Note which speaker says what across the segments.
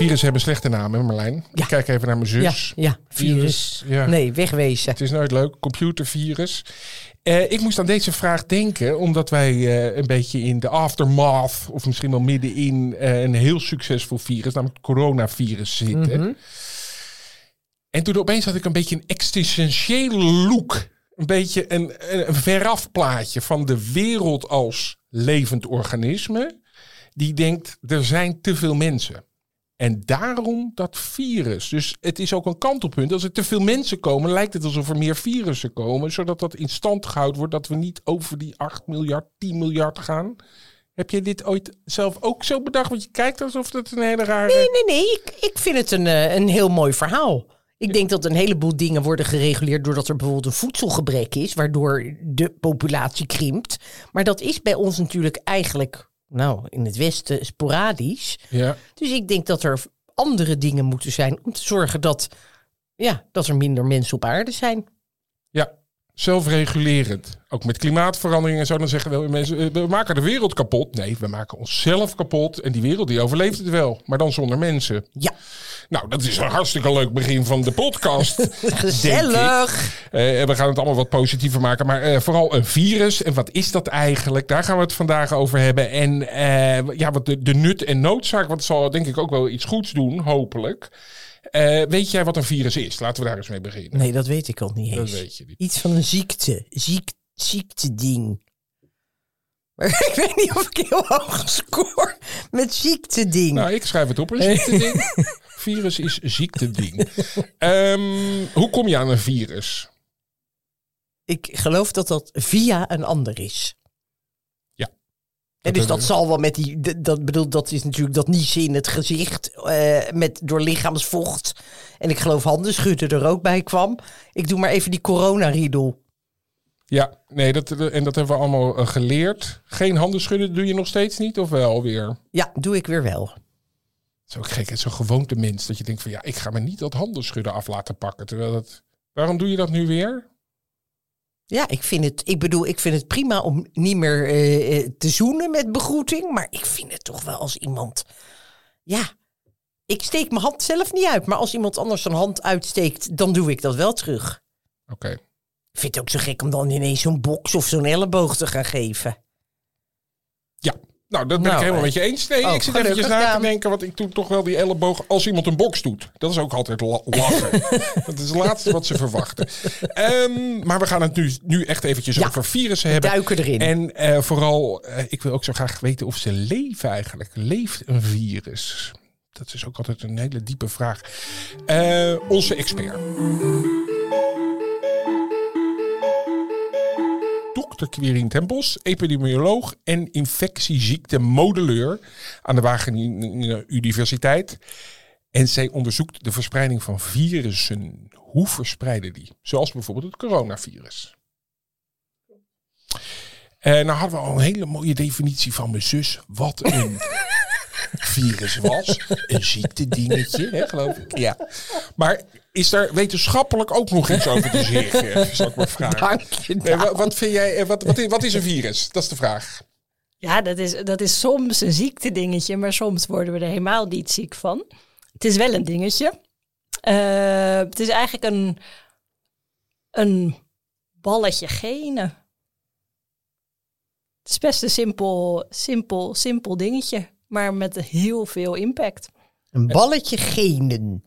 Speaker 1: Virussen hebben slechte namen, Marlijn.
Speaker 2: Ja.
Speaker 1: Ik kijk even naar mijn zus.
Speaker 2: Ja, ja virus.
Speaker 1: Ja.
Speaker 2: Nee, wegwezen.
Speaker 1: Het is nooit leuk. Computervirus. Uh, ik moest aan deze vraag denken, omdat wij uh, een beetje in de aftermath, of misschien wel middenin, uh, een heel succesvol virus, namelijk het coronavirus zitten.
Speaker 2: Mhm.
Speaker 1: En toen opeens had ik een beetje een existentiële look. Een beetje een, een verafplaatje van de wereld als levend organisme. Die denkt, er zijn te veel mensen. En daarom dat virus. Dus het is ook een kantelpunt. Als er te veel mensen komen, lijkt het alsof er meer virussen komen. Zodat dat in stand gehouden wordt. Dat we niet over die 8 miljard, 10 miljard gaan. Heb je dit ooit zelf ook zo bedacht? Want je kijkt alsof het een hele rare...
Speaker 2: Nee, nee, nee. Ik, ik vind het een, uh, een heel mooi verhaal. Ik denk dat een heleboel dingen worden gereguleerd doordat er bijvoorbeeld een voedselgebrek is, waardoor de populatie krimpt. Maar dat is bij ons natuurlijk eigenlijk nou, in het Westen sporadisch.
Speaker 1: Ja.
Speaker 2: Dus ik denk dat er andere dingen moeten zijn om te zorgen dat, ja, dat er minder mensen op aarde zijn.
Speaker 1: Ja, zelfregulerend. Ook met klimaatverandering en zo. Dan zeggen wel mensen, we maken de wereld kapot. Nee, we maken onszelf kapot. En die wereld die overleeft het wel. Maar dan zonder mensen.
Speaker 2: Ja.
Speaker 1: Nou, dat is een hartstikke leuk begin van de podcast.
Speaker 2: Gezellig.
Speaker 1: Uh, we gaan het allemaal wat positiever maken. Maar uh, vooral een virus. En wat is dat eigenlijk? Daar gaan we het vandaag over hebben. En uh, ja, wat de, de nut en noodzaak. Want het zal denk ik ook wel iets goeds doen, hopelijk. Uh, weet jij wat een virus is? Laten we daar eens mee beginnen.
Speaker 2: Nee, dat weet ik al niet eens.
Speaker 1: Dat weet je niet.
Speaker 2: Iets van een ziekte. Ziek, ziekteding. Maar ik weet niet of ik heel hoog score met ziekteding.
Speaker 1: Nou, ik schrijf het op. Een ziekteding. virus is ziekteding. um, hoe kom je aan een virus?
Speaker 2: Ik geloof dat dat via een ander is. En dus dat zal wel met die, dat bedoel, dat is natuurlijk dat niezen in het gezicht, uh, met, door lichaamsvocht. En ik geloof handen schudden er ook bij kwam. Ik doe maar even die coronariedel.
Speaker 1: Ja, nee, dat, en dat hebben we allemaal uh, geleerd. Geen handen schudden doe je nog steeds niet, of wel weer?
Speaker 2: Ja, doe ik weer wel.
Speaker 1: Het is ook gek, het is zo'n gewoonte mens dat je denkt van ja, ik ga me niet dat handen schudden af laten pakken. Terwijl dat, waarom doe je dat nu weer?
Speaker 2: Ja, ik vind het, ik bedoel, ik vind het prima om niet meer uh, te zoenen met begroeting. Maar ik vind het toch wel als iemand. Ja, ik steek mijn hand zelf niet uit. Maar als iemand anders zijn hand uitsteekt, dan doe ik dat wel terug.
Speaker 1: Oké. Okay.
Speaker 2: Ik vind het ook zo gek om dan ineens zo'n box of zo'n elleboog te gaan geven.
Speaker 1: Ja, nou, dat ben nou, ik helemaal met je eens. Nee, oh, ik zit eventjes na te denken, want ik doe toch wel die elleboog als iemand een box doet. Dat is ook altijd la lachen. dat is het laatste wat ze verwachten. Um, maar we gaan het nu, nu echt eventjes ja, over virussen hebben.
Speaker 2: duiken erin.
Speaker 1: En uh, vooral, uh, ik wil ook zo graag weten of ze leven eigenlijk. Leeft een virus? Dat is ook altijd een hele diepe vraag. Uh, onze expert. Quirin Tempels, epidemioloog en infectieziektemodelleur aan de Wageningen Universiteit. En zij onderzoekt de verspreiding van virussen. Hoe verspreiden die? Zoals bijvoorbeeld het coronavirus. En nou hadden we al een hele mooie definitie van mijn zus. Wat een virus was. Een ziektedingetje, hè, geloof ik. Ja. Maar is daar wetenschappelijk ook nog iets over te zeggen? Zal ik maar vragen.
Speaker 2: Dank je nou.
Speaker 1: wat, wat vind jij, wat, wat, is, wat is een virus? Dat is de vraag.
Speaker 3: Ja, dat is, dat is soms een ziektedingetje, maar soms worden we er helemaal niet ziek van. Het is wel een dingetje. Uh, het is eigenlijk een, een balletje genen. Het is best een simpel, simpel, simpel dingetje, maar met heel veel impact.
Speaker 2: Een balletje genen.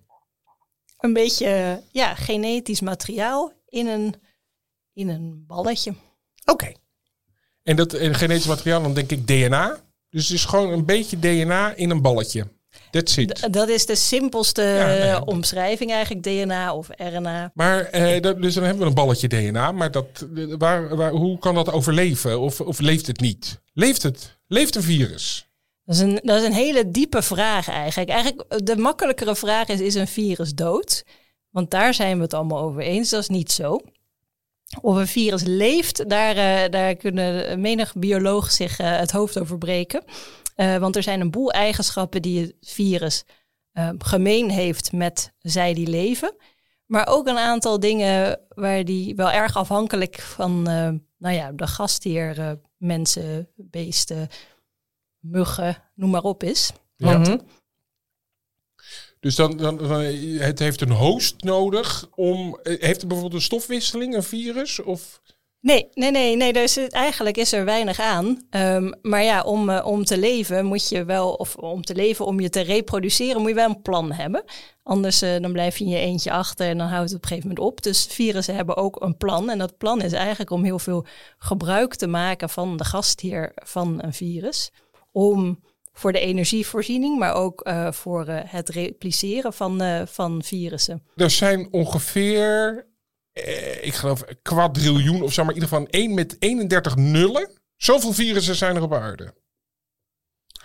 Speaker 3: Een beetje ja, genetisch materiaal in een, in een balletje.
Speaker 2: Oké. Okay.
Speaker 1: En dat en genetisch materiaal, dan denk ik DNA. Dus het is gewoon een beetje DNA in een balletje. That's it.
Speaker 3: D- dat is de simpelste
Speaker 1: Ja, nou ja.
Speaker 3: omschrijving eigenlijk, DNA of RNA.
Speaker 1: Maar eh, dat, dus dan hebben we een balletje DNA, maar dat, waar, waar, hoe kan dat overleven? Of, of leeft het niet? Leeft het? Leeft een virus?
Speaker 3: Dat is, een, dat is een hele diepe vraag eigenlijk. Eigenlijk de makkelijkere vraag is, is een virus dood? Want daar zijn we het allemaal over eens. Dat is niet zo. Of een virus leeft, daar, eh, daar kunnen menig bioloog zich eh, het hoofd over breken. Eh, want er zijn een boel eigenschappen die het virus gemeen heeft met zij die leven. Maar ook een aantal dingen waar die wel erg afhankelijk van nou ja, de gastheer, mensen, beesten, muggen, noem maar op is.
Speaker 1: Ja.
Speaker 2: Mhm.
Speaker 1: Dus dan, dan, dan, het heeft een host nodig om. Heeft het bijvoorbeeld een stofwisseling, een virus? Of
Speaker 3: Nee, nee, nee, nee. Dus het- eigenlijk is er weinig aan. Ehm, maar ja, om, eh, om te leven moet je wel, of om te leven, om je te reproduceren, moet je wel een plan hebben. Anders eh, dan blijf je in je eentje achter en dan houdt het op een gegeven moment op. Dus virussen hebben ook een plan. En dat plan is eigenlijk om heel veel gebruik te maken van de gastheer van een virus. Om voor de energievoorziening, maar ook eh, voor eh, het repliceren van, eh, van virussen.
Speaker 1: er zijn ongeveer, eh, ik geloof, kwadriljoen of zo, maar in ieder geval één met 31 nullen. Zoveel virussen zijn er op aarde.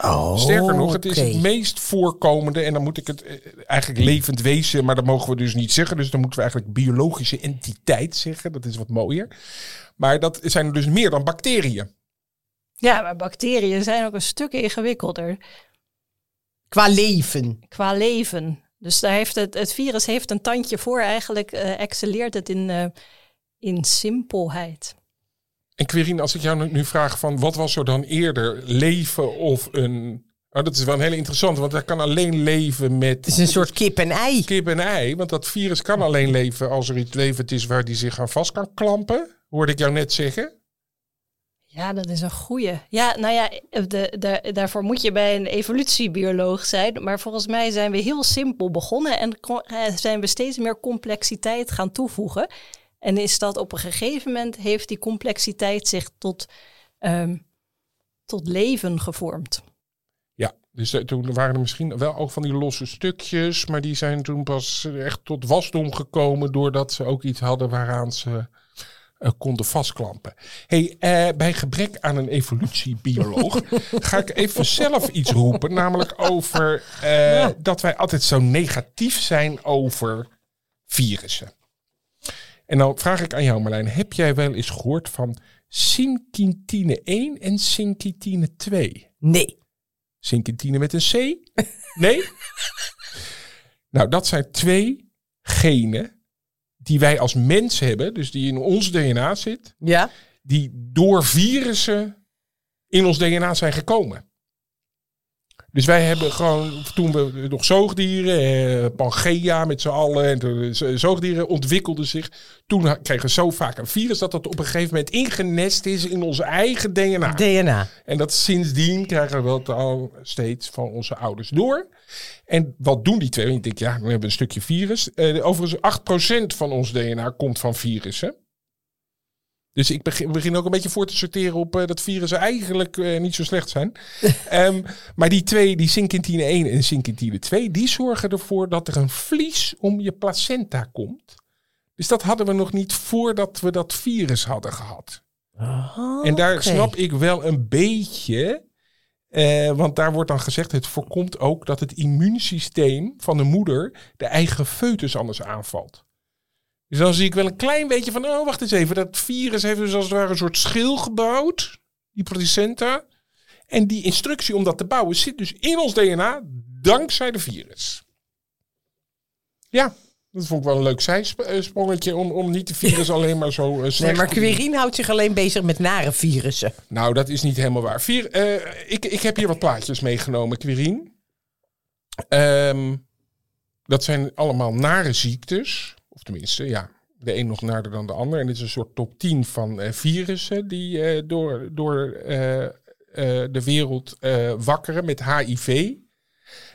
Speaker 2: Oh,
Speaker 1: Sterker nog, het is het meest voorkomende, en dan moet ik het eh, eigenlijk levend wezen, maar dat mogen we dus niet zeggen. Dus dan moeten we eigenlijk biologische entiteit zeggen. Dat is wat mooier. Maar dat zijn er dus meer dan bacteriën.
Speaker 3: Ja, maar bacteriën zijn ook een stuk ingewikkelder.
Speaker 2: Qua leven.
Speaker 3: qua leven. Dus daar heeft het, het virus heeft een tandje voor. Eigenlijk eh, excelleert het in, eh, in simpelheid.
Speaker 1: En Quirine, als ik jou nu- vraag van wat was er dan eerder, leven of een... Oh, dat is wel een hele interessante, want hij kan alleen leven met
Speaker 2: Het is een soort kip en ei.
Speaker 1: kip en ei. Want dat virus kan alleen leven als er iets levend is waar die zich aan vast kan klampen. Hoorde ik jou net zeggen.
Speaker 3: Ja, dat is een goeie. Ja, nou ja, de, daarvoor moet je bij een evolutiebioloog zijn. Maar volgens mij zijn we heel simpel begonnen en eh, zijn we steeds meer complexiteit gaan toevoegen. En is dat op een gegeven moment heeft die complexiteit zich tot, ehm, tot leven gevormd.
Speaker 1: Ja, dus eh, toen waren er misschien wel ook van die losse stukjes. Maar die zijn toen pas echt tot wasdom gekomen. Doordat ze ook iets hadden waaraan ze eh, konden vastklampen. Hey, eh, bij gebrek aan een evolutiebioloog ga ik even zelf iets roepen. Namelijk over eh, dat wij altijd zo negatief zijn over virussen. En dan vraag ik aan jou Marlijn. Heb jij wel eens gehoord van synkitine 1 en synkitine 2?
Speaker 2: Nee.
Speaker 1: Synkitine met een C? Nee? nou, dat zijn twee genen die wij als mens hebben, dus die in ons DNA zit,
Speaker 2: Ja?
Speaker 1: die door virussen in ons DNA zijn gekomen. Dus wij hebben gewoon, toen we nog zoogdieren, eh, Pangea met z'n allen, en z- zoogdieren ontwikkelden zich. Toen kregen we zo vaak een virus dat dat op een gegeven moment ingenest is in ons eigen DNA.
Speaker 2: DNA.
Speaker 1: En dat sindsdien krijgen we dat al steeds van onze ouders door. En wat doen die twee? Want ik denk, ja, we hebben een stukje virus. Eh, overigens, 8% van ons DNA komt van virussen. Dus ik begin, begin ook een beetje voor te sorteren op eh, dat virussen eigenlijk eh, niet zo slecht zijn. Ehm, maar die twee, die synkintine 1 en synkintine 2, die zorgen ervoor dat er een vlies om je placenta komt. Dus dat hadden we nog niet voordat we dat virus hadden gehad. En daar snap ik wel een beetje. eh, want daar wordt dan gezegd, het voorkomt ook dat het immuunsysteem van de moeder de eigen foetus anders aanvalt. Dus dan zie ik wel een klein beetje van, oh wacht eens even, dat virus heeft dus als het ware een soort schil gebouwd, die placenta. En die instructie om dat te bouwen zit dus in ons DNA, dankzij de virus. Ja, dat vond ik wel een leuk zijsprongetje om, om niet de virus alleen maar zo uh,
Speaker 2: Nee, maar. Quirin houdt zich alleen bezig met nare virussen.
Speaker 1: Nou, dat is niet helemaal waar. Vier, eh, ik, ik heb hier wat plaatjes meegenomen, Quirine. Ehm, dat zijn allemaal nare ziektes. Of tenminste, ja, de een nog naarder dan de ander. En dit is een soort top 10 van eh, virussen die eh, door, door eh, eh, de wereld eh, wakkeren met HIV.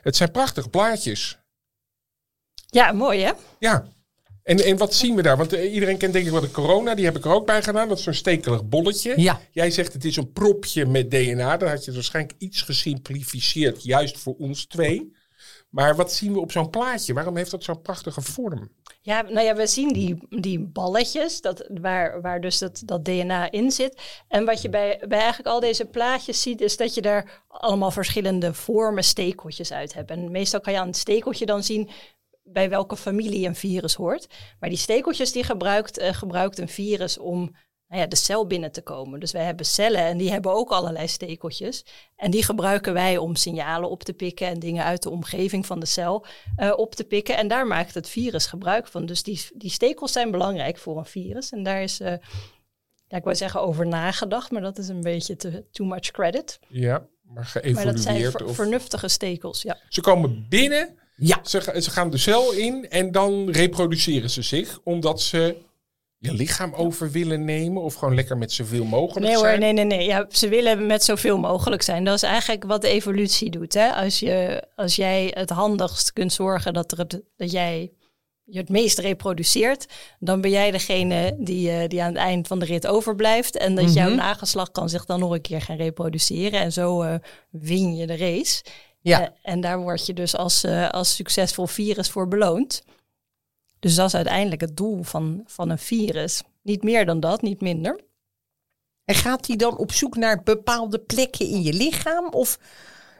Speaker 1: Het zijn prachtige plaatjes.
Speaker 3: Ja, mooi hè?
Speaker 1: Ja. En, en wat zien we daar? Want iedereen kent denk ik wel de corona. Die heb ik er ook bij gedaan. Dat is zo'n stekelig bolletje.
Speaker 2: Ja.
Speaker 1: Jij zegt het is een propje met DNA. Dan had je waarschijnlijk iets gesimplificeerd. Juist voor ons twee. Maar wat zien we op zo'n plaatje? Waarom heeft dat zo'n prachtige vorm?
Speaker 3: Ja, nou ja, we zien die, die balletjes dat, waar, waar dus dat, dat DNA in zit. En wat je bij, bij eigenlijk al deze plaatjes ziet, is dat je daar allemaal verschillende vormen stekeltjes uit hebt. En meestal kan je aan het stekeltje dan zien bij welke familie een virus hoort. Maar die stekeltjes die gebruikt, uh, gebruikt een virus om nou ja, de cel binnen te komen. Dus wij hebben cellen en die hebben ook allerlei stekeltjes. En die gebruiken wij om signalen op te pikken en dingen uit de omgeving van de cel uh, op te pikken. En daar maakt het virus gebruik van. Dus die, die stekels zijn belangrijk voor een virus. En daar is, uh, ja, ik wou zeggen over nagedacht, maar dat is een beetje te, too much credit.
Speaker 1: Ja, maar geëvolueerd. Maar dat zijn ver,
Speaker 3: of... vernuftige stekels, ja.
Speaker 1: Ze komen binnen, ja. ze, ze gaan de cel in en dan reproduceren ze zich, omdat ze je lichaam over willen nemen of gewoon lekker met zoveel mogelijk
Speaker 3: nee,
Speaker 1: hoor, zijn?
Speaker 3: Nee, nee, nee. Ja, ze willen met zoveel mogelijk zijn. Dat is eigenlijk wat de evolutie doet. Hè? Als, je, als jij het handigst kunt zorgen dat, er het, dat jij je het meest reproduceert, dan ben jij degene die, uh, die aan het eind van de rit overblijft. En dat jouw mhm. nageslacht kan zich dan nog een keer gaan reproduceren. En zo uh, win je de race. Ja. Uh, en daar word je dus als, als succesvol virus voor beloond. Dus dat is uiteindelijk het doel van, van een virus. Niet meer dan dat, niet minder.
Speaker 2: En gaat hij dan op zoek naar bepaalde plekken in je lichaam? Of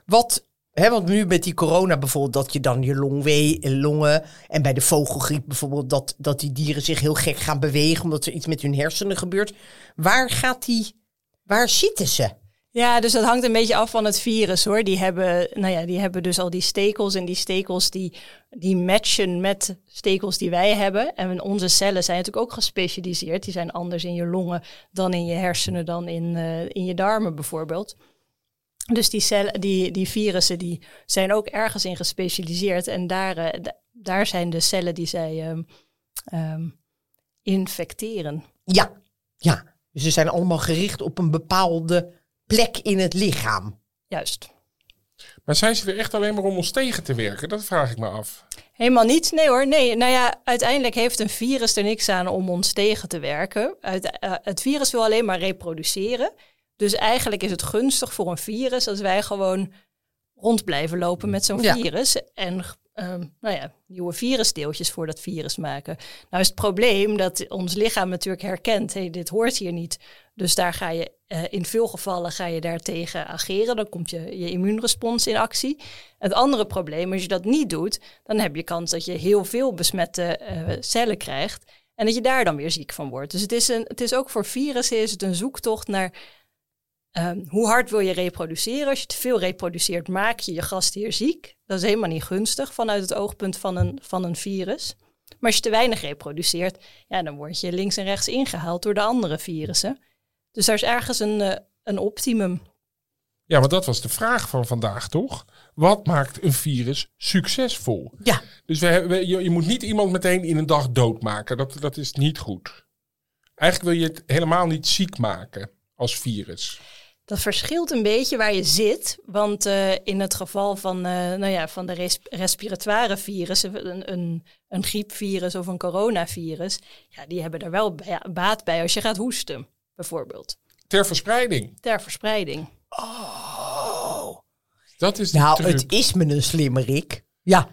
Speaker 2: wat He, want nu met die corona bijvoorbeeld, dat je dan je longwee, longen. En bij de vogelgriep bijvoorbeeld, dat, dat die dieren zich heel gek gaan bewegen. omdat er iets met hun hersenen gebeurt. Waar gaat die. Waar zitten ze?
Speaker 3: Ja, dus dat hangt een beetje af van het virus hoor. Die hebben, nou ja, die hebben dus al die stekels en die stekels die, die matchen met stekels die wij hebben. En onze cellen zijn natuurlijk ook gespecialiseerd. Die zijn anders in je longen dan in je hersenen, dan in, uh, in je darmen bijvoorbeeld. Dus die, cellen, die, die virussen die zijn ook ergens in gespecialiseerd. En daar, uh, daar zijn de cellen die zij um, um, infecteren.
Speaker 2: Ja, ja. Dus ze zijn allemaal gericht op een bepaalde plek in het lichaam.
Speaker 3: Juist.
Speaker 1: Maar zijn ze er echt alleen maar om ons tegen te werken? Dat vraag ik me af.
Speaker 3: Helemaal niet. Nee hoor. Nee. Nou ja, uiteindelijk heeft een virus er niks aan om ons tegen te werken. Uit, uh, het virus wil alleen maar reproduceren. Dus eigenlijk is het gunstig voor een virus als wij gewoon rond blijven lopen met zo'n ja. virus. En um, nou ja, nieuwe virusdeeltjes voor dat virus maken. Nou is het probleem dat ons lichaam natuurlijk herkent, hey, dit hoort hier niet. Dus daar ga je uh, in veel gevallen ga je daartegen ageren. Dan komt je, je immuunrespons in actie. Het andere probleem, als je dat niet doet, dan heb je kans dat je heel veel besmette uh, cellen krijgt. En dat je daar dan weer ziek van wordt. Dus het is, een, het is ook voor virussen is het een zoektocht naar Um, hoe hard wil je reproduceren? Als je te veel reproduceert, maak je je gastheer ziek. Dat is helemaal niet gunstig vanuit het oogpunt van een, van een virus. Maar als je te weinig reproduceert, ja, dan word je links en rechts ingehaald door de andere virussen. Dus daar is ergens een, uh, een optimum.
Speaker 1: Ja, maar dat was de vraag van vandaag, toch? Wat maakt een virus succesvol?
Speaker 2: Ja.
Speaker 1: Dus we, we, je, je, moet niet iemand meteen in een dag doodmaken. Dat, dat is niet goed. Eigenlijk wil je het helemaal niet ziek maken als virus.
Speaker 3: Dat verschilt een beetje waar je zit. Want uh, in het geval van, uh, nou ja, van de res respiratoire virussen, een, een, een, griepvirus of een coronavirus, ja, die hebben er wel baat bij als je gaat hoesten, bijvoorbeeld.
Speaker 1: Ter verspreiding.
Speaker 3: Ter verspreiding.
Speaker 2: Oh.
Speaker 1: Dat is de
Speaker 2: nou,
Speaker 1: truc.
Speaker 2: het is me een slimmerik. Ja.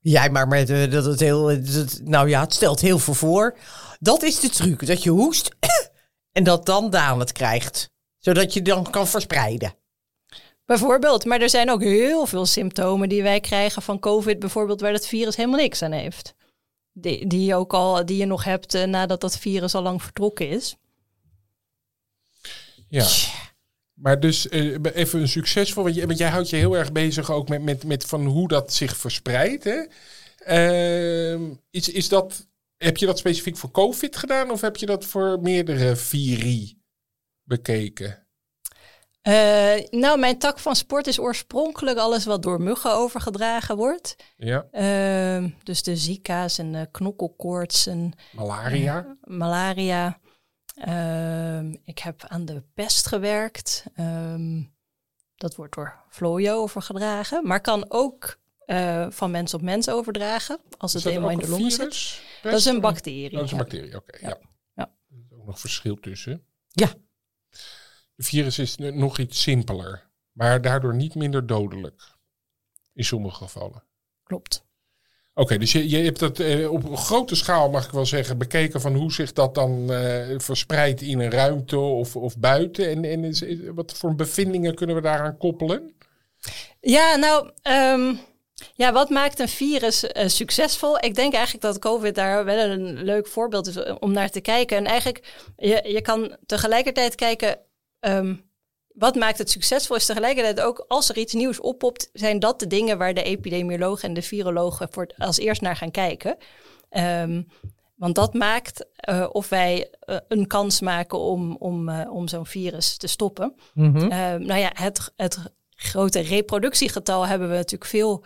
Speaker 2: Jij maar met uh, dat het heel. Dat, nou ja, het stelt heel veel voor. Dat is de truc. Dat je hoest en dat dan Daan het krijgt zodat je dan kan verspreiden.
Speaker 3: Bijvoorbeeld, maar er zijn ook heel veel symptomen die wij krijgen van COVID, bijvoorbeeld waar het virus helemaal niks aan heeft. Die, die, je, ook al, die je nog hebt uh, nadat dat virus al lang vertrokken is.
Speaker 1: Ja. Maar dus uh, even een succesvol, want, je, want jij houdt je heel erg bezig ook met, met, met van hoe dat zich verspreidt. Hè? Uh, is, is dat, heb je dat specifiek voor COVID gedaan of heb je dat voor meerdere viri bekeken?
Speaker 3: Uh, nou, mijn tak van sport is oorspronkelijk alles wat door muggen overgedragen wordt.
Speaker 1: Ja.
Speaker 3: Uh, dus de Zika's en de knokkelkoorts en
Speaker 1: malaria.
Speaker 3: Uh, malaria. Ehm, ik heb aan de pest gewerkt. Ehm, dat wordt door vlooien overgedragen, maar kan ook eh, van mens op mens overdragen als het eenmaal in de longen zit. Dat is een bacterie.
Speaker 1: Dat is een bacterie, oké. Okay, ja. ja. ja. Er is ook nog verschil tussen.
Speaker 2: Ja.
Speaker 1: De virus is nog iets simpeler, maar daardoor niet minder dodelijk. In sommige gevallen.
Speaker 3: klopt.
Speaker 1: Oké, dus je, je hebt dat eh, op een grote schaal, mag ik wel zeggen, bekeken van hoe zich dat dan eh, verspreidt in een ruimte of, of buiten. En, en is, wat voor bevindingen kunnen we daaraan koppelen?
Speaker 3: Ja, nou, ehm, ja, wat maakt een virus eh, succesvol? Ik denk eigenlijk dat COVID daar wel een leuk voorbeeld is om naar te kijken. En eigenlijk, je, je kan tegelijkertijd kijken, ehm, wat maakt het succesvol? Is tegelijkertijd ook, als er iets nieuws oppopt, zijn dat de dingen waar de epidemiologen en de virologen voor als eerst naar gaan kijken. Ehm, want dat maakt eh, of wij eh, een kans maken om, om, eh, om zo'n virus te stoppen.
Speaker 2: Mhm.
Speaker 3: Ehm, nou ja, het, het grote reproductiegetal hebben we natuurlijk veel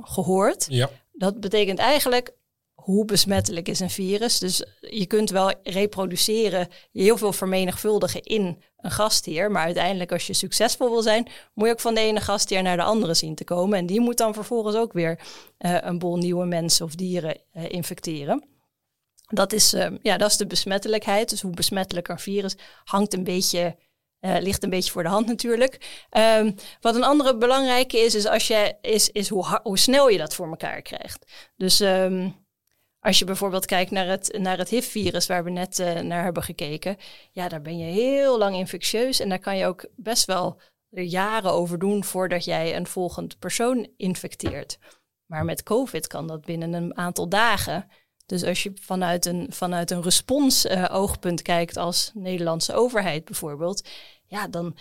Speaker 3: gehoord.
Speaker 1: Ja.
Speaker 3: Dat betekent eigenlijk hoe besmettelijk is een virus. Dus je kunt wel reproduceren, heel veel vermenigvuldigen in een gastheer. Maar uiteindelijk als je succesvol wil zijn, moet je ook van de ene gastheer naar de andere zien te komen. En die moet dan vervolgens ook weer eh, een boel nieuwe mensen of dieren eh, infecteren. Dat is, eh, ja, dat is de besmettelijkheid. Dus hoe besmettelijk een virus hangt een beetje, eh, ligt een beetje voor de hand natuurlijk. Ehm, wat een andere belangrijke is, is, als je, is, is hoe snel je dat voor elkaar krijgt. Dus ehm, als je bijvoorbeeld kijkt naar het, naar het HIV-virus waar we net eh, naar hebben gekeken. Ja, daar ben je heel lang infectieus en daar kan je ook best wel er jaren over doen voordat jij een volgend persoon infecteert. Maar met COVID kan dat binnen een aantal dagen. Dus als je vanuit een, vanuit een respons-oogpunt kijkt als Nederlandse overheid bijvoorbeeld, ja, dan,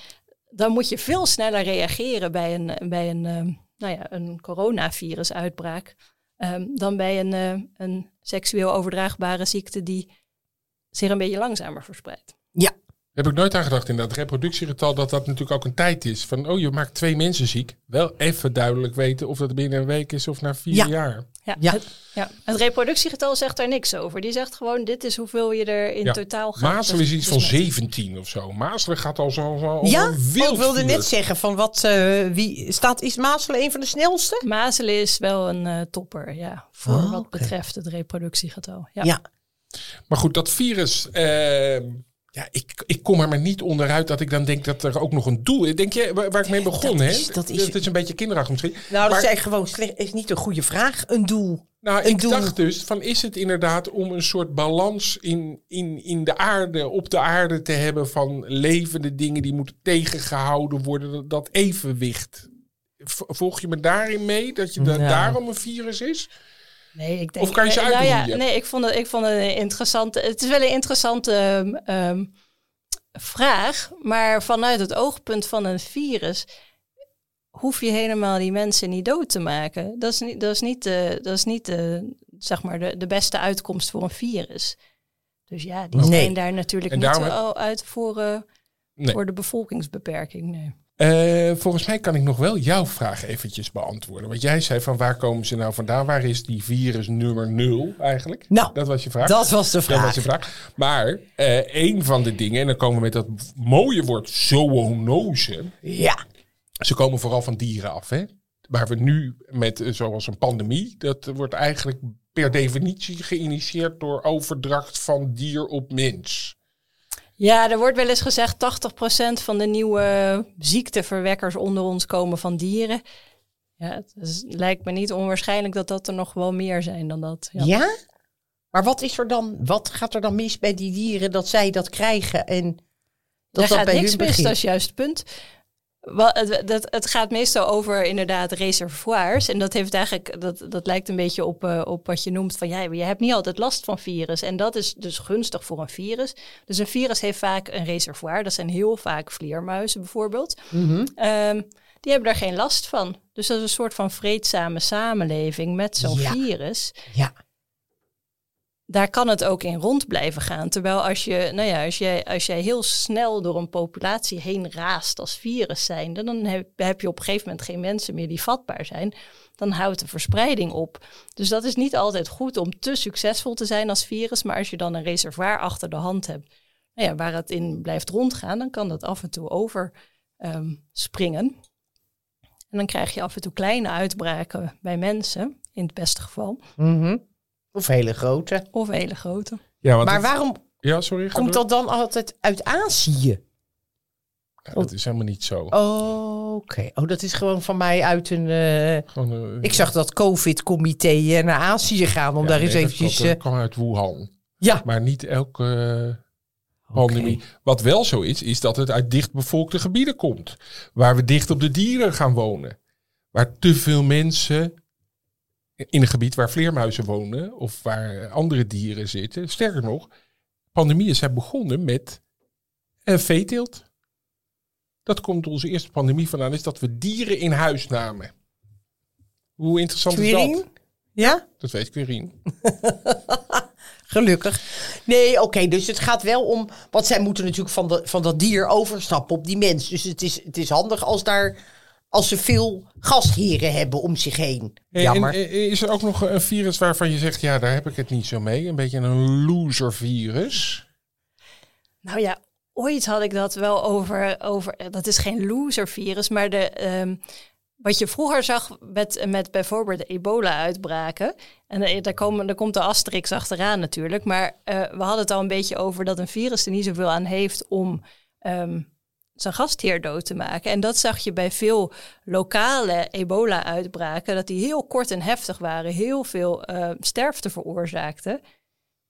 Speaker 3: dan moet je veel sneller reageren bij een, bij een, ehm, nou ja, een coronavirusuitbraak ehm, dan bij een, eh, een seksueel overdraagbare ziekte die zich een beetje langzamer verspreidt.
Speaker 2: Ja,
Speaker 1: Heb ik nooit aan gedacht in dat reproductiegetal dat dat natuurlijk ook een tijd is. Van oh, je maakt twee mensen ziek. Wel even duidelijk weten of dat binnen een week is of na vier
Speaker 2: Ja.
Speaker 1: jaar.
Speaker 3: Ja,
Speaker 2: Ja.
Speaker 3: Het, ja, het reproductiegetal zegt daar niks over. Die zegt gewoon, dit is hoeveel je er in
Speaker 1: Ja.
Speaker 3: totaal gaat.
Speaker 1: Mazelen is iets van
Speaker 3: besmetten.
Speaker 1: 17 of zo. Mazelen gaat al zo. zo
Speaker 2: ja?
Speaker 1: al wild
Speaker 2: ik wilde net zeggen van wat, eh, wie staat, is Mazelen een van de snelste?
Speaker 3: Mazelen is wel een eh, topper, ja, voor
Speaker 2: Oh,
Speaker 3: wat betreft het reproductiegetal. Ja.
Speaker 2: Ja.
Speaker 1: Maar goed, dat virus. ehm, ja, ik, ik kom er maar niet onderuit dat ik dan denk dat er ook nog een doel is. Denk je waar, waar ik mee begon?
Speaker 2: dat
Speaker 1: hè?
Speaker 2: is- dat is-
Speaker 1: Het is een beetje kinderachtig misschien.
Speaker 2: Nou, dat
Speaker 1: Maar-
Speaker 2: is eigenlijk gewoon slecht. Is niet een goede vraag. Een doel.
Speaker 1: Nou,
Speaker 2: een
Speaker 1: ik
Speaker 2: doel.
Speaker 1: dacht dus van is het inderdaad om een soort balans in, in, in de aarde, op de aarde te hebben van levende dingen die moeten tegengehouden worden, dat, dat evenwicht. Volg je me daarin mee dat je da- daarom een virus is?
Speaker 3: Nee, ik denk,
Speaker 1: Of kan je ze
Speaker 3: eh, nou ja? Nee, ik vond, het, ik vond het een interessante. Het is wel een interessante ehm, ehm, vraag. Maar vanuit het oogpunt van een virus. hoef je helemaal die mensen niet dood te maken. Dat is niet, dat is niet, de, dat is niet de, zeg maar de, de beste uitkomst voor een virus. Dus ja, die
Speaker 2: Nee.
Speaker 3: zijn daar natuurlijk
Speaker 1: En
Speaker 3: niet
Speaker 1: daarom-
Speaker 3: al uit voor, eh,
Speaker 1: Nee.
Speaker 3: voor de bevolkingsbeperking. Nee.
Speaker 1: Eh, volgens mij kan ik nog wel jouw vraag eventjes beantwoorden. Want jij zei van waar komen ze nou vandaan? Waar is die virus nummer nul eigenlijk?
Speaker 2: Nou,
Speaker 1: dat was je vraag.
Speaker 2: Dat was de
Speaker 1: Dat was
Speaker 2: vraag.
Speaker 1: je vraag. Maar eh, een van de dingen, en dan komen we met dat mooie woord zoonose.
Speaker 2: Ja.
Speaker 1: Ze komen vooral van dieren af. Hè? Waar we nu met, eh, zoals een pandemie, dat wordt eigenlijk per definitie geïnitieerd door overdracht van dier op mens.
Speaker 3: Ja, er wordt wel eens gezegd 80% van de nieuwe ziekteverwekkers onder ons komen van dieren. Ja, het is- lijkt me niet onwaarschijnlijk dat dat er nog wel meer zijn dan dat. Ja.
Speaker 2: Ja? Maar wat is er dan? Wat gaat er dan mis bij die dieren dat zij dat krijgen en dat
Speaker 3: er
Speaker 2: dat
Speaker 3: gaat
Speaker 2: bij
Speaker 3: niks
Speaker 2: hun
Speaker 3: mis,
Speaker 2: begint?
Speaker 3: dat is juist het punt. Wel, het, dat, het gaat meestal over inderdaad reservoirs. En dat heeft eigenlijk, dat, dat lijkt een beetje op, eh, op wat je noemt van ja, je hebt niet altijd last van virus. En dat is dus gunstig voor een virus. Dus een virus heeft vaak een reservoir. Dat zijn heel vaak vleermuizen bijvoorbeeld.
Speaker 2: Mhm.
Speaker 3: Ehm, die hebben daar geen last van. Dus dat is een soort van vreedzame samenleving met zo'n
Speaker 2: Ja.
Speaker 3: virus.
Speaker 2: Ja.
Speaker 3: Daar kan het ook in rond blijven gaan. Terwijl als je, nou ja, als jij, als jij heel snel door een populatie heen raast als virus zijnde, dan heb, heb je op een gegeven moment geen mensen meer die vatbaar zijn. Dan houdt de verspreiding op. Dus dat is niet altijd goed om te succesvol te zijn als virus. Maar als je dan een reservoir achter de hand hebt, nou ja, waar het in blijft rondgaan, dan kan dat af en toe over ehm. En dan krijg je af en toe kleine uitbraken bij mensen, in het beste geval,
Speaker 2: Mhm. Of hele grote.
Speaker 3: of hele grote.
Speaker 1: Ja, want
Speaker 2: Maar
Speaker 1: het-
Speaker 2: waarom
Speaker 1: ja, sorry. ga
Speaker 2: komt
Speaker 1: door.
Speaker 2: dat dan altijd uit Azië?
Speaker 1: Ja, dat is helemaal niet zo.
Speaker 2: Oh, Oké, oh, dat is gewoon van mij uit een... eh,
Speaker 1: Gewoon, eh,
Speaker 2: ik zag dat COVID-comité eh, naar Azië gaan om
Speaker 1: ja,
Speaker 2: daar eens
Speaker 1: dat
Speaker 2: eventjes...
Speaker 1: kwam-
Speaker 2: eh,
Speaker 1: kwam uit Wuhan.
Speaker 2: ja,
Speaker 1: Maar niet elke eh, pandemie. Wat wel zo is, is dat het uit dichtbevolkte gebieden komt. Waar we dicht op de dieren gaan wonen. Waar te veel mensen in een gebied waar vleermuizen wonen of waar andere dieren zitten. Sterker nog, pandemieën zijn begonnen met eh, veeteelt. Dat komt onze eerste pandemie vandaan, is dat we dieren in huis namen. Hoe interessant is
Speaker 2: Quirine?
Speaker 1: dat?
Speaker 2: Ja,
Speaker 1: Dat weet Quirine.
Speaker 2: gelukkig. Nee, oké, dus het gaat wel om... Want zij moeten natuurlijk van, de, van dat dier overstappen op die mens. Dus het is, het is handig als, daar, als ze veel gastheren hebben om zich heen.
Speaker 1: En-
Speaker 2: Jammer.
Speaker 1: En, eh, is er ook nog een virus waarvan je zegt, ja, daar heb ik het niet zo mee. Een beetje een loser virus.
Speaker 3: Nou ja, ooit had ik dat wel over, over dat is geen loser virus, maar de, ehm, wat je vroeger zag met, met bijvoorbeeld ebola-uitbraken. En eh, daar, komen, daar komt de asterix achteraan natuurlijk. Maar eh, we hadden het al een beetje over dat een virus er niet zoveel aan heeft om ehm, zijn gastheer dood te maken. En dat zag je bij veel lokale ebola-uitbraken, dat die heel kort en heftig waren, heel veel eh, sterfte veroorzaakten.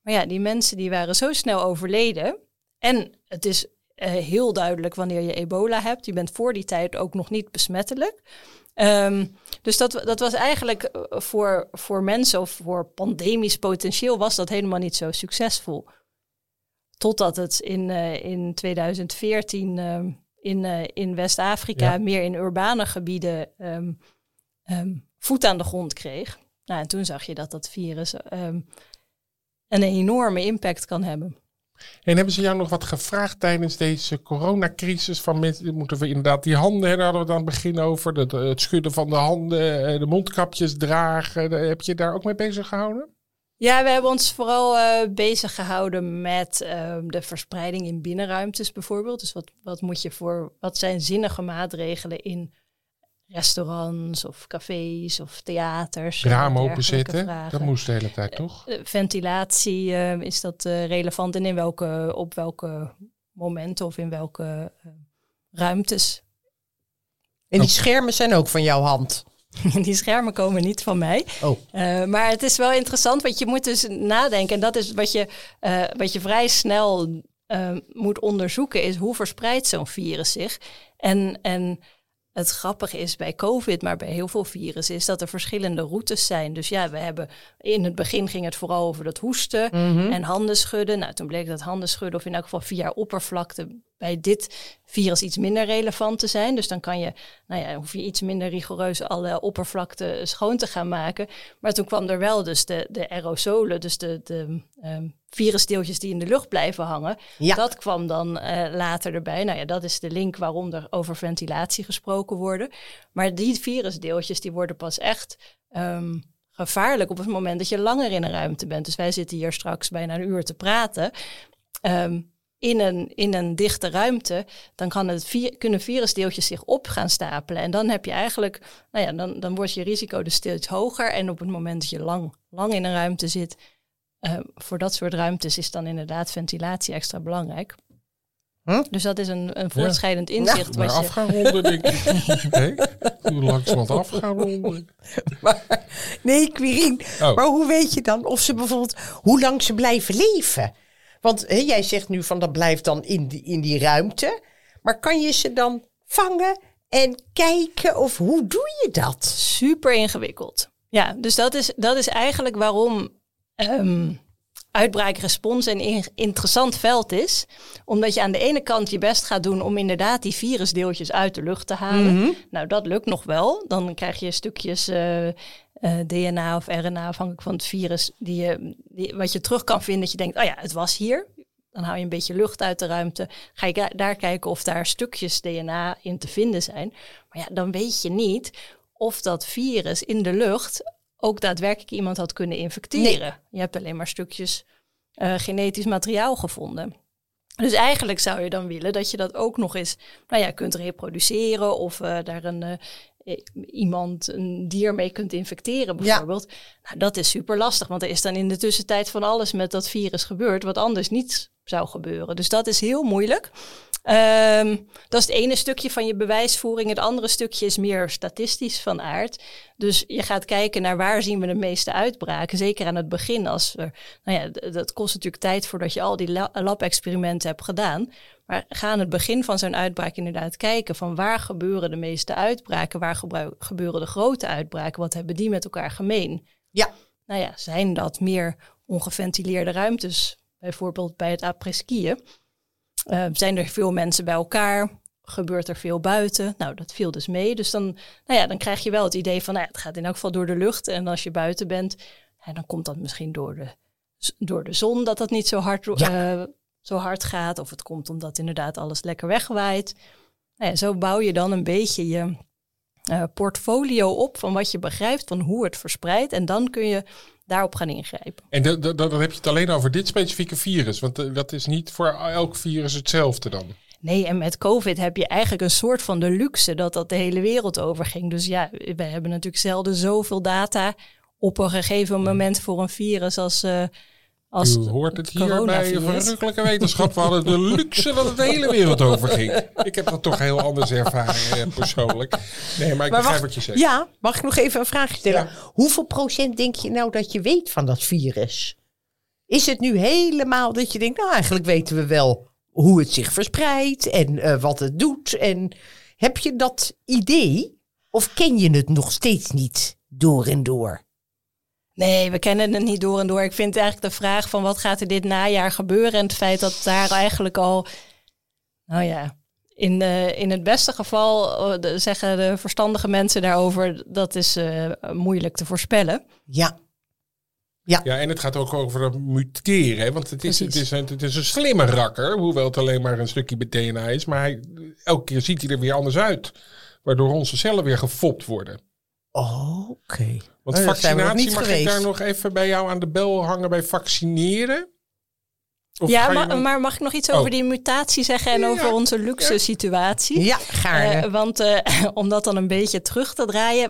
Speaker 3: Maar ja, die mensen die waren zo snel overleden. En het is eh, heel duidelijk wanneer je ebola hebt. Je bent voor die tijd ook nog niet besmettelijk. Ehm, dus dat, dat was eigenlijk eh, voor, voor mensen of voor pandemisch potentieel was dat helemaal niet zo succesvol. Totdat het in, eh, in 2014 ehm, in, eh, in West-Afrika,
Speaker 1: Ja.
Speaker 3: meer in urbane gebieden, ehm, ehm, voet aan de grond kreeg. Nou, en toen zag je dat dat virus een enorme impact kan hebben.
Speaker 1: En hebben ze jou nog wat gevraagd tijdens deze coronacrisis? Van mensen, moeten we inderdaad die handen, daar hadden we het aan het begin over. Dat, eh, het schudden van de handen, de mondkapjes dragen. Heb je daar ook mee bezig gehouden?
Speaker 3: Ja, we hebben ons vooral eh, bezig gehouden met ehm, de verspreiding in binnenruimtes bijvoorbeeld. Dus wat, wat moet je voor, wat zijn zinnige maatregelen in restaurants of cafés of theaters? en
Speaker 1: Raam
Speaker 3: dergelijke
Speaker 1: openzetten,
Speaker 3: vragen.
Speaker 1: dat moest de hele tijd toch?
Speaker 3: Eh, Ventilatie, eh, is dat eh, relevant en in welke, op welke momenten of in welke eh, ruimtes?
Speaker 2: En die schermen zijn ook van jouw hand.
Speaker 3: Die schermen komen niet van mij.
Speaker 2: Oh.
Speaker 3: Eh, maar het is wel interessant, want je moet dus nadenken. En dat is wat je, eh, wat je vrij snel eh, moet onderzoeken, is hoe verspreidt zo'n virus zich. En, en het grappige is bij COVID, maar bij heel veel virussen, is dat er verschillende routes zijn. Dus ja, we hebben in het begin ging het vooral over dat hoesten en handen schudden. Nou, toen bleek dat handen schudden, of in elk geval via oppervlakte, bij dit virus iets minder relevant te zijn. Dus dan kan je, nou ja, hoef je iets minder rigoureus alle oppervlakte schoon te gaan maken. Maar toen kwam er wel dus de, de aerosolen, dus de, de ehm, virusdeeltjes die in de lucht blijven hangen.
Speaker 2: Ja.
Speaker 3: Dat kwam dan eh, later erbij. Nou ja, dat is de link waarom er over ventilatie gesproken wordt. Maar die virusdeeltjes die worden pas echt ehm, gevaarlijk op het moment dat je langer in een ruimte bent. Dus wij zitten hier straks bijna een uur te praten. Ehm, in een, in een dichte ruimte, dan kan het vi- kunnen virusdeeltjes zich op gaan stapelen. En dan heb je eigenlijk, nou ja, dan, dan wordt je risico dus steeds hoger. En op het moment dat je lang, lang in een ruimte zit, eh, voor dat soort ruimtes is dan inderdaad ventilatie extra belangrijk.
Speaker 2: Hm?
Speaker 3: Dus dat is een, een voortschrijdend inzicht.
Speaker 1: Maar
Speaker 3: wat je,
Speaker 1: af gaan ronden, denk ik. Nee? Hoe langzamerhand af gaan ronden.
Speaker 2: Maar, nee, Quirine.
Speaker 1: Oh.
Speaker 2: Maar hoe weet je dan of ze bijvoorbeeld hoe lang ze blijven leven? Want hè, jij zegt nu van dat blijft dan in die, in die ruimte. Maar kan je ze dan vangen en kijken of hoe doe je dat?
Speaker 3: super ingewikkeld. Ja, dus dat is, dat is eigenlijk waarom ehm uitbraakrespons een in- interessant veld is. Omdat je aan de ene kant je best gaat doen om inderdaad die virusdeeltjes uit de lucht te halen. Nou, dat lukt nog wel. Dan krijg je stukjes eh, eh, DNA of RNA afhankelijk van het virus, die je, die, wat je terug kan vinden. Dat je denkt, oh ja, het was hier. Dan hou je een beetje lucht uit de ruimte. Ga je daar kijken of daar stukjes DNA in te vinden zijn. Maar ja, dan weet je niet of dat virus in de lucht ook daadwerkelijk iemand had kunnen infecteren. Je hebt alleen maar stukjes eh, genetisch materiaal gevonden. Dus eigenlijk zou je dan willen dat je dat ook nog eens nou ja, kunt reproduceren of eh, daar een, eh, iemand, een dier mee kunt infecteren bijvoorbeeld. Nou, dat is super lastig, want er is dan in de tussentijd van alles met dat virus gebeurd wat anders niet zou gebeuren. Dus dat is heel moeilijk. Ehm, dat is het ene stukje van je bewijsvoering. Het andere stukje is meer statistisch van aard. Dus je gaat kijken naar waar zien we de meeste uitbraken. Zeker aan het begin. Als er, nou ja, dat kost natuurlijk tijd voordat je al die lab-experimenten hebt gedaan. Maar ga aan het begin van zo'n uitbraak inderdaad kijken van waar gebeuren de meeste uitbraken, waar gebeuren de grote uitbraken, wat hebben die met elkaar gemeen?
Speaker 2: Ja.
Speaker 3: Nou ja, zijn dat meer ongeventileerde ruimtes, bijvoorbeeld bij het après-skiën? Uh, zijn er veel mensen bij elkaar? Gebeurt er veel buiten? Nou, dat viel dus mee. Dus dan, nou ja, dan krijg je wel het idee van, nou ja, het gaat in elk geval door de lucht. En als je buiten bent, dan komt dat misschien door de, door de zon, dat dat niet zo hard ja. uh, zo hard gaat. Of het komt omdat inderdaad alles lekker wegwaait. Nou ja, zo bouw je dan een beetje je uh, portfolio op van wat je begrijpt, van hoe het verspreidt. En dan kun je daarop gaan ingrijpen.
Speaker 1: En dan heb je het alleen over dit specifieke virus, want uh, dat is niet voor elk virus hetzelfde dan.
Speaker 3: Nee, en met COVID heb je eigenlijk een soort van de luxe dat dat de hele wereld overging. Dus ja, we hebben natuurlijk zelden zoveel data op een gegeven moment voor een virus als, uh, als
Speaker 1: U hoort het hier bij verrukkelijke wetenschap. We hadden de luxe dat het de hele wereld over ging. Ik heb dat toch heel anders ervaren eh, persoonlijk. Nee, maar ik begrijp wat je zegt.
Speaker 2: Ja, mag ik nog even een vraag stellen? Hoeveel procent denk je nou dat je weet van dat virus? Is het nu helemaal dat je denkt, nou eigenlijk weten we wel hoe het zich verspreidt en uh, wat het doet. En heb je dat idee of ken je het nog steeds niet door en door?
Speaker 3: Nee, we kennen het niet door en door. Ik vind eigenlijk de vraag van wat gaat er dit najaar gebeuren en het feit dat daar eigenlijk al, nou ja, in, uh, in het beste geval uh, zeggen de verstandige mensen daarover dat is uh, moeilijk te voorspellen.
Speaker 2: Ja.
Speaker 1: Ja. ja, en het gaat ook over het muteren. Want het is, het, is een, het is een slimme rakker, hoewel het alleen maar een stukje DNA is. Maar hij, elke keer ziet hij er weer anders uit. Waardoor onze cellen weer gefopt worden.
Speaker 2: Oh, oké.
Speaker 1: Want oh, vaccinatie, mag ik daar nog even bij jou aan de bel hangen bij vaccineren?
Speaker 3: Of ja, maar, mag ik nog iets over oh. die mutatie zeggen en over onze luxe situatie?
Speaker 2: Ja, gaarne.
Speaker 3: Uh, want uh, om dat dan een beetje terug te draaien,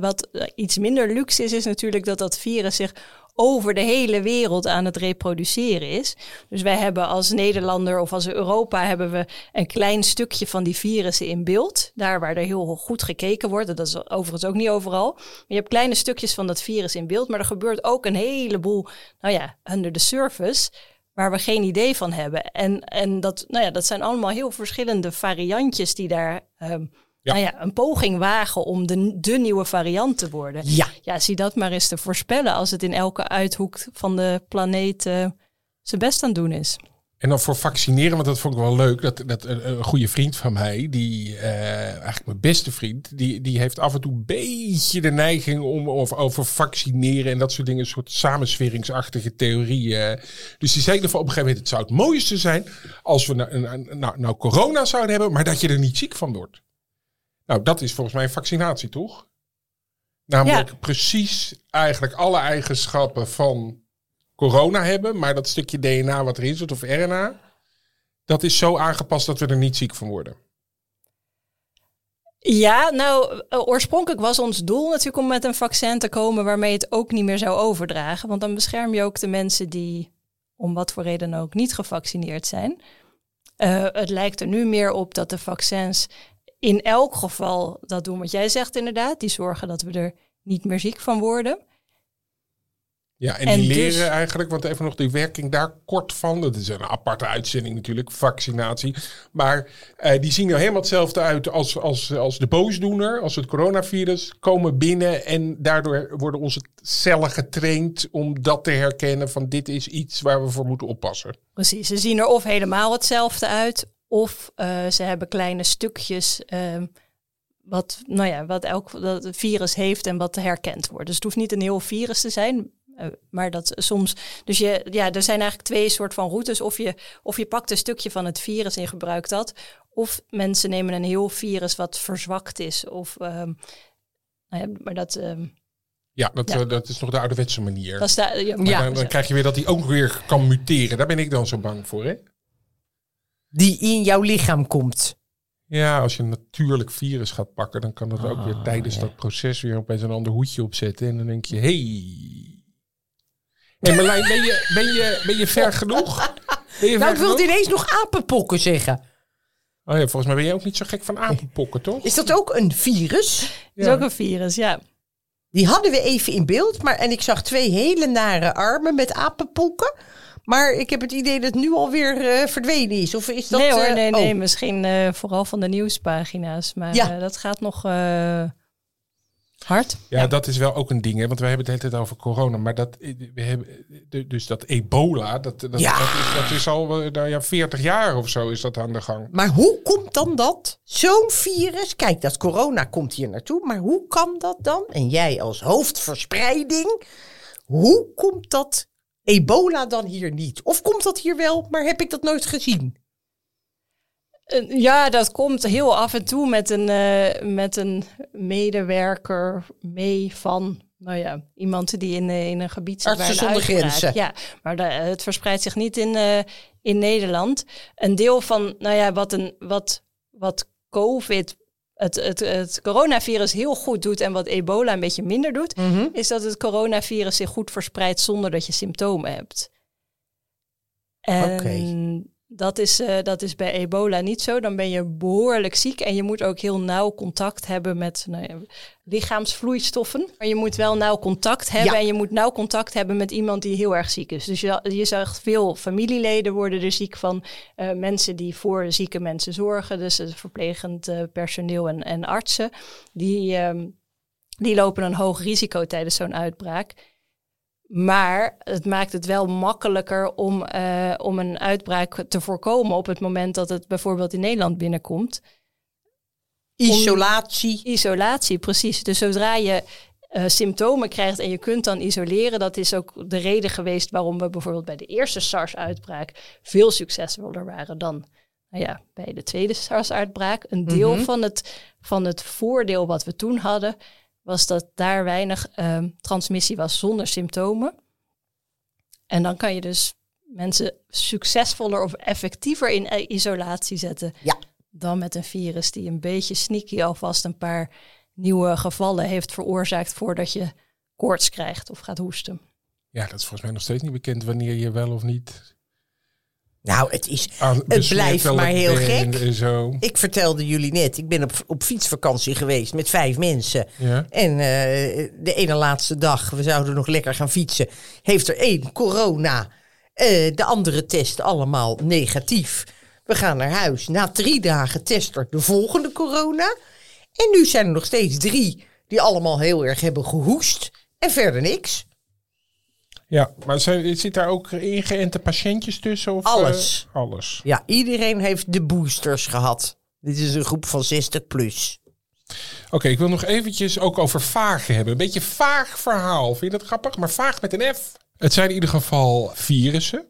Speaker 3: wat iets minder luxe is, is natuurlijk dat dat virus zich over de hele wereld aan het reproduceren is. Dus wij hebben als Nederlander of als Europa hebben we een klein stukje van die virussen in beeld. Daar waar er heel goed gekeken wordt. Dat is overigens ook niet overal. Maar je hebt kleine stukjes van dat virus in beeld. Maar er gebeurt ook een heleboel, nou ja, under the surface waar we geen idee van hebben. En, en dat, nou ja, dat zijn allemaal heel verschillende variantjes die daar um, ja. Nou ja, een poging wagen om de, de nieuwe variant te worden.
Speaker 2: Ja.
Speaker 3: ja, zie dat maar eens te voorspellen als het in elke uithoek van de planeet uh, zijn best aan het doen is.
Speaker 1: En dan voor vaccineren, want dat vond ik wel leuk. Dat, dat een, goede vriend van mij, die uh, eigenlijk mijn beste vriend, die, die heeft af en toe een beetje de neiging om over, over vaccineren en dat soort dingen, een soort samensweringsachtige theorieën. Dus die zei van op een gegeven moment: het zou het mooiste zijn als we nou, nou, nou corona zouden hebben, maar dat je er niet ziek van wordt. Nou, dat is volgens mij vaccinatie, toch? Namelijk precies eigenlijk alle eigenschappen van corona hebben, maar dat stukje DNA wat erin zit of RNA, dat is zo aangepast dat we er niet ziek van worden.
Speaker 3: Ja, nou, eh, oorspronkelijk was ons doel natuurlijk om met een vaccin te komen waarmee het ook niet meer zou overdragen. Want dan bescherm je ook de mensen die om wat voor reden ook niet gevaccineerd zijn. Uh, het lijkt er nu meer op dat de vaccins in elk geval dat doen wat jij zegt inderdaad. Die zorgen dat we er niet meer ziek van worden.
Speaker 1: Ja, en, die leren dus- eigenlijk, want even nog die werking daar kort van. Dat is een aparte uitzending natuurlijk, vaccinatie. Maar eh, die zien er helemaal hetzelfde uit als, als, als de boosdoener, als het coronavirus. Komen binnen en daardoor worden onze cellen getraind om dat te herkennen van dit is iets waar we voor moeten oppassen.
Speaker 3: Precies, ze zien er of helemaal hetzelfde uit of uh, ze hebben kleine stukjes uh, wat, nou ja, wat elk dat virus heeft en wat herkend wordt. Dus het hoeft niet een heel virus te zijn, maar dat soms. Dus je, ja, er zijn eigenlijk twee soort van routes. Of je, of je pakt een stukje van het virus en je gebruikt dat. Of mensen nemen een heel virus wat verzwakt is. Of, um, nou ja, maar dat. Um,
Speaker 1: ja, dat, ja. Uh, dat is nog de ouderwetse manier.
Speaker 3: Dat is de,
Speaker 1: ja, ja. Dan, dan, krijg je weer dat hij ook weer kan muteren. Daar ben ik dan zo bang voor, hè?
Speaker 2: die in jouw lichaam komt.
Speaker 1: Ja, als je een natuurlijk virus gaat pakken, dan kan dat ook weer ah, tijdens dat proces weer opeens een ander hoedje opzetten. En dan denk je, hey. Hey Marlijn, ben je, ben, je, ben je ver genoeg? Ben
Speaker 2: je nou, ik wilde ineens nog apenpokken zeggen.
Speaker 1: Oh ja, volgens mij ben jij ook niet zo gek van apenpokken, toch?
Speaker 2: Is dat ook een virus?
Speaker 3: is ook een virus, ja.
Speaker 2: Die hadden we even in beeld, maar en ik zag twee hele nare armen met apenpokken. Maar ik heb het idee dat het nu alweer eh verdwenen is. Of is dat...
Speaker 3: nee hoor,
Speaker 2: eh,
Speaker 3: nee, nee.
Speaker 2: oh.
Speaker 3: Misschien eh, vooral van de nieuwspagina's. Maar
Speaker 2: Ja.
Speaker 3: eh, dat gaat nog eh, hard.
Speaker 1: Ja, dat is wel ook een ding, hè? want we hebben het hele tijd over corona. Maar dat, we hebben, de- dus dat ebola, dat, dat,
Speaker 2: Ja.
Speaker 1: dat, is, dat is al eh, nou ja, 40 jaar of zo is dat aan de gang.
Speaker 2: Maar hoe komt dan dat? Zo'n virus, kijk, dat corona komt hier naartoe, maar hoe kan dat dan? En jij als hoofdverspreiding, hoe komt dat ebola dan hier niet? Of komt dat hier wel, maar heb ik dat nooit gezien?
Speaker 3: Ja, dat komt heel af en toe met een, eh, met een medewerker mee van, nou ja, iemand die in, eh, in een gebied zit waar
Speaker 2: Artsen zonder grenzen.
Speaker 3: Ja, maar het verspreidt zich niet in, eh, in Nederland. Een deel van, nou ja, wat, een, wat, wat COVID, het, het, het coronavirus heel goed doet en wat ebola een beetje minder doet, is dat het coronavirus zich goed verspreidt zonder dat je symptomen hebt. En
Speaker 2: Oké.
Speaker 3: Dat, is, eh, dat is bij ebola niet zo. Dan ben je behoorlijk ziek en je moet ook heel nauw contact hebben met nou ja, lichaamsvloeistoffen. Maar je moet wel nauw contact hebben
Speaker 2: Ja.
Speaker 3: en je moet nauw contact hebben met iemand die heel erg ziek is. Dus je, je zag veel familieleden worden er ziek van. eh, mensen die voor zieke mensen zorgen, dus het verplegend eh, personeel en, en artsen. Die, ehm, die lopen een hoog risico tijdens zo'n uitbraak. Maar het maakt het wel makkelijker om, eh, om een uitbraak te voorkomen op het moment dat het bijvoorbeeld in Nederland binnenkomt.
Speaker 2: Isolatie.
Speaker 3: Isolatie, precies. Dus zodra je eh, symptomen krijgt en je kunt dan isoleren, dat is ook de reden geweest waarom we bijvoorbeeld bij de eerste SARS-uitbraak veel succesvoller waren dan nou ja, bij de tweede SARS-uitbraak. Een deel van, het, van het voordeel wat we toen hadden, was dat daar weinig ehm, transmissie was zonder symptomen. En dan kan je dus mensen succesvoller of effectiever in isolatie zetten
Speaker 2: Ja.
Speaker 3: dan met een virus die een beetje sneaky alvast een paar nieuwe gevallen heeft veroorzaakt voordat je koorts krijgt of gaat hoesten.
Speaker 1: Ja, dat is volgens mij nog steeds niet bekend wanneer je wel of niet
Speaker 2: Nou, het is...
Speaker 1: aan
Speaker 2: Het blijft maar heel gek.
Speaker 1: En zo.
Speaker 2: Ik vertelde jullie net, ik ben op, op fietsvakantie geweest met vijf mensen.
Speaker 1: Ja.
Speaker 2: En eh, de ene laatste dag, we zouden nog lekker gaan fietsen, heeft er één corona. Eh, de andere test allemaal negatief. We gaan naar huis. Na drie dagen test er de volgende corona. En nu zijn er nog steeds drie die allemaal heel erg hebben gehoest. En verder niks.
Speaker 1: Ja, maar zijn, zit daar ook ingeënte patiëntjes tussen? Of,
Speaker 2: Alles.
Speaker 1: eh, alles.
Speaker 2: Ja, iedereen heeft de boosters gehad. Dit is een groep van 60 plus.
Speaker 1: Oké, ik wil nog eventjes ook over vaag hebben. Een beetje vaag verhaal. Vind je dat grappig? Maar vaag met een F. Het zijn in ieder geval virussen.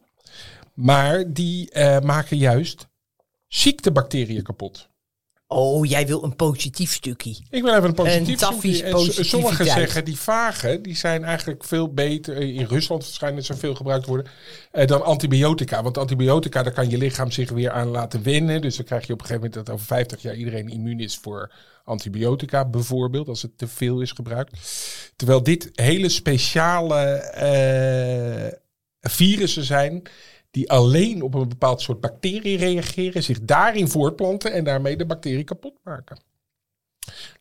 Speaker 1: Maar die eh, maken juist ziektebacteriën kapot.
Speaker 2: Oh, jij wil een positief stukje.
Speaker 1: Ik wil even een positief
Speaker 2: Een
Speaker 1: zoeken. En Sommigen zeggen die vage, die zijn eigenlijk veel beter. In Rusland schijnen ze veel gebruikt worden. eh, dan antibiotica. Want antibiotica, daar kan je lichaam zich weer aan laten wennen. Dus dan krijg je op een gegeven moment dat over 50 jaar iedereen immuun is voor antibiotica bijvoorbeeld. Als het te veel is gebruikt. Terwijl dit hele speciale eh, virussen zijn die alleen op een bepaald soort bacterie reageren, zich daarin voortplanten en daarmee de bacterie kapot maken.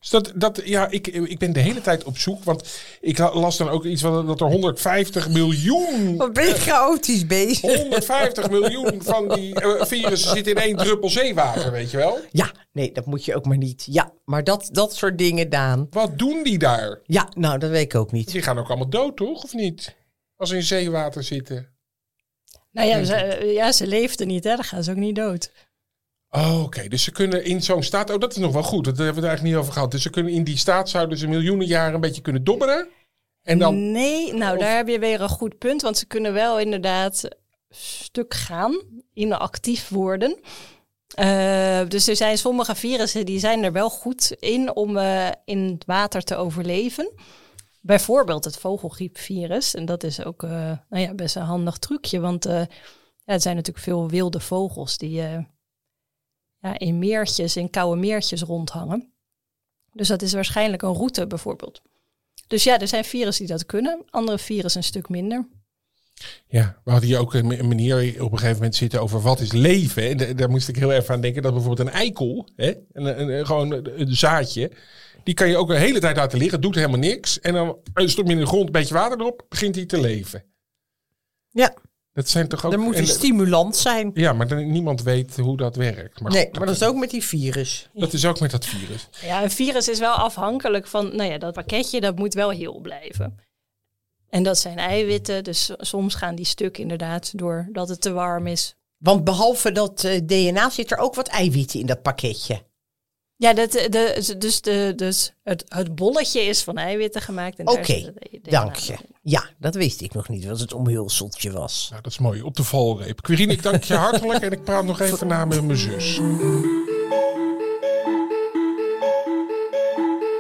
Speaker 1: Dus dat, dat ja, ik, ik ben de hele tijd op zoek, want ik la- las dan ook iets van dat er 150 miljoen,
Speaker 2: Wat ben je chaotisch bezig?
Speaker 1: 150 miljoen van die eh, virussen zitten in één druppel zeewater, weet je wel?
Speaker 2: Ja, nee, dat moet je ook maar niet. Ja, maar dat, dat soort dingen, Daan.
Speaker 1: Wat doen die daar?
Speaker 2: Ja, nou, dat weet ik ook niet.
Speaker 1: Die gaan ook allemaal dood, toch? Of niet? Als ze in zeewater zitten.
Speaker 3: Nou ja, ze, ja, ze leefden niet, hè? dan gaan ze ook niet dood.
Speaker 1: Oh, oké. Dus ze kunnen in zo'n staat... Oh, dat is nog wel goed. Dat hebben we het eigenlijk niet over gehad. Dus ze kunnen in die staat zouden ze miljoenen jaren een beetje kunnen dobberen. En dan...
Speaker 3: Nee, nou daar heb je weer een goed punt, want ze kunnen wel inderdaad stuk gaan, inactief worden. Eh, dus er zijn sommige virussen die zijn er wel goed in om eh, in het water te overleven. Bijvoorbeeld het vogelgriepvirus. En dat is ook eh, nou ja, best een handig trucje, want eh, ja, er zijn natuurlijk veel wilde vogels die eh, ja, in meertjes, in koude meertjes rondhangen. Dus dat is waarschijnlijk een route bijvoorbeeld. Dus ja, er zijn virussen die dat kunnen, andere virussen een stuk minder.
Speaker 1: Ja, we hadden hier ook een manier op een gegeven moment zitten over wat is leven. En da- daar moest ik heel erg aan denken dat bijvoorbeeld een eikel, hè, gewoon een zaadje, die kan je ook een hele tijd laten liggen, doet helemaal niks. En dan eh, stop je in de grond een beetje water erop, begint hij te leven.
Speaker 2: Ja,
Speaker 1: Dat zijn toch ook...
Speaker 2: er moet
Speaker 1: en-
Speaker 2: een stimulans zijn.
Speaker 1: ja, maar dan, niemand weet hoe dat werkt. Maar
Speaker 2: Nee,
Speaker 1: goed,
Speaker 2: maar dat is ook met die virus.
Speaker 1: dat is ook met dat virus.
Speaker 3: Ja, een virus is wel afhankelijk van, nou ja, dat pakketje, dat moet wel heel blijven. En dat zijn eiwitten, dus soms gaan die stuk inderdaad doordat het te warm is.
Speaker 2: Want behalve dat eh, DNA zit er ook wat eiwitten in dat pakketje.
Speaker 3: Ja, dat, eh, de, dus, de, dus het, het bolletje is van eiwitten gemaakt.
Speaker 2: Oké,
Speaker 3: DNA
Speaker 2: dank je. Ja, dat wist ik nog niet, wat het omhulseltje was.
Speaker 1: Nou, dat is mooi. Op de valreep. Quirine, ik dank je hartelijk en ik praat nog even na met mijn zus.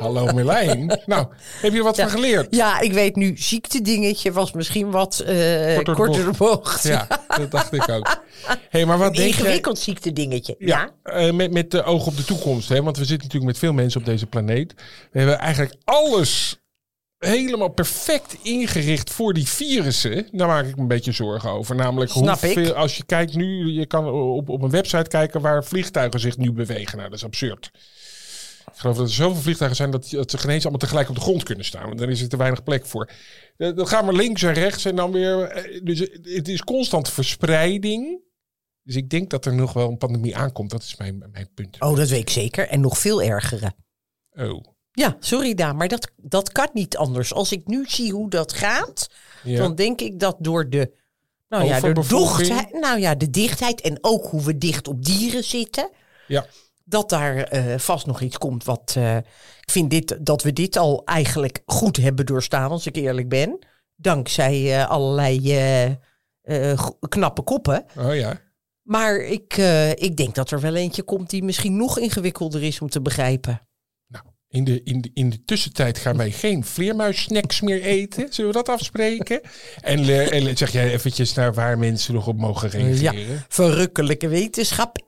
Speaker 1: Hallo Merlijn. Nou, heb je wat
Speaker 2: Ja.
Speaker 1: van geleerd?
Speaker 2: Ja, ik weet nu, ziektedingetje was misschien wat eh
Speaker 1: Korter de
Speaker 2: korter bocht.
Speaker 1: Ja, dat dacht ik ook. hey, maar wat
Speaker 2: Een
Speaker 1: denk jij...
Speaker 2: ingewikkeld ziektedingetje. Ja.
Speaker 1: Ja, eh, met, met de oog op de toekomst. Hè? Want we zitten natuurlijk met veel mensen op deze planeet. We hebben eigenlijk alles helemaal perfect ingericht voor die virussen. Daar maak ik me een beetje zorgen over. Namelijk
Speaker 2: Snap ik.
Speaker 1: hoeveel, als je kijkt nu, je kan op, op een website kijken waar vliegtuigen zich nu bewegen. Nou, dat is absurd. Ik geloof dat er zoveel vliegtuigen zijn dat, dat ze geen eens allemaal tegelijk op de grond kunnen staan. Want dan is er te weinig plek voor. Dan gaan we links en rechts en dan weer. eh, Dus het is constant verspreiding. Dus ik denk dat er nog wel een pandemie aankomt. Dat is mijn, mijn punt.
Speaker 2: Oh, dat weet ik zeker. En nog veel ergere.
Speaker 1: Oh.
Speaker 2: Ja, sorry Daan, maar dat, dat kan niet anders. Als ik nu zie hoe dat gaat,
Speaker 1: Ja.
Speaker 2: dan denk ik dat door de, nou ja, de, dochtheid, nou ja, de dichtheid en ook hoe we dicht op dieren zitten,
Speaker 1: ja.
Speaker 2: Dat daar eh, vast nog iets komt wat. eh, ik vind dit, dat we dit al eigenlijk goed hebben doorstaan, als ik eerlijk ben. Dankzij eh, allerlei knappe koppen.
Speaker 1: Oh ja.
Speaker 2: Maar ik, ik denk dat er wel eentje komt die misschien nog ingewikkelder is om te begrijpen.
Speaker 1: In de, in, de, in de tussentijd gaan wij geen vleermuissnacks meer eten. Zullen we dat afspreken? En, eh, en zeg jij eventjes naar waar mensen nog op mogen reageren.
Speaker 2: Ja, verrukkelijke wetenschap.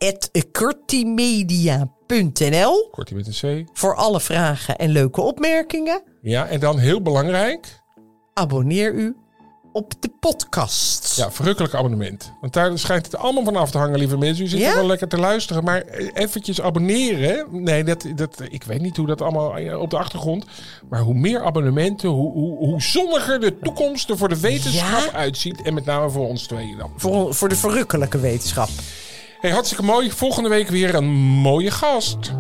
Speaker 1: Kortie met een C.
Speaker 2: voor alle vragen en leuke opmerkingen.
Speaker 1: Ja, en dan heel belangrijk.
Speaker 2: Abonneer u op de podcast.
Speaker 1: Ja, verrukkelijk abonnement. Want daar schijnt het allemaal van af te hangen, lieve mensen. U zit
Speaker 2: Ja?
Speaker 1: er wel lekker te luisteren, maar eventjes abonneren. Nee, dat, dat, ik weet niet hoe dat allemaal eh, op de achtergrond. Maar hoe meer abonnementen, hoe, hoe, hoe zonniger de toekomst er voor de wetenschap
Speaker 2: Ja?
Speaker 1: uitziet. En met name voor ons tweeën dan.
Speaker 2: Voor, voor de verrukkelijke wetenschap.
Speaker 1: Hey, hartstikke mooi. Volgende week weer een mooie gast.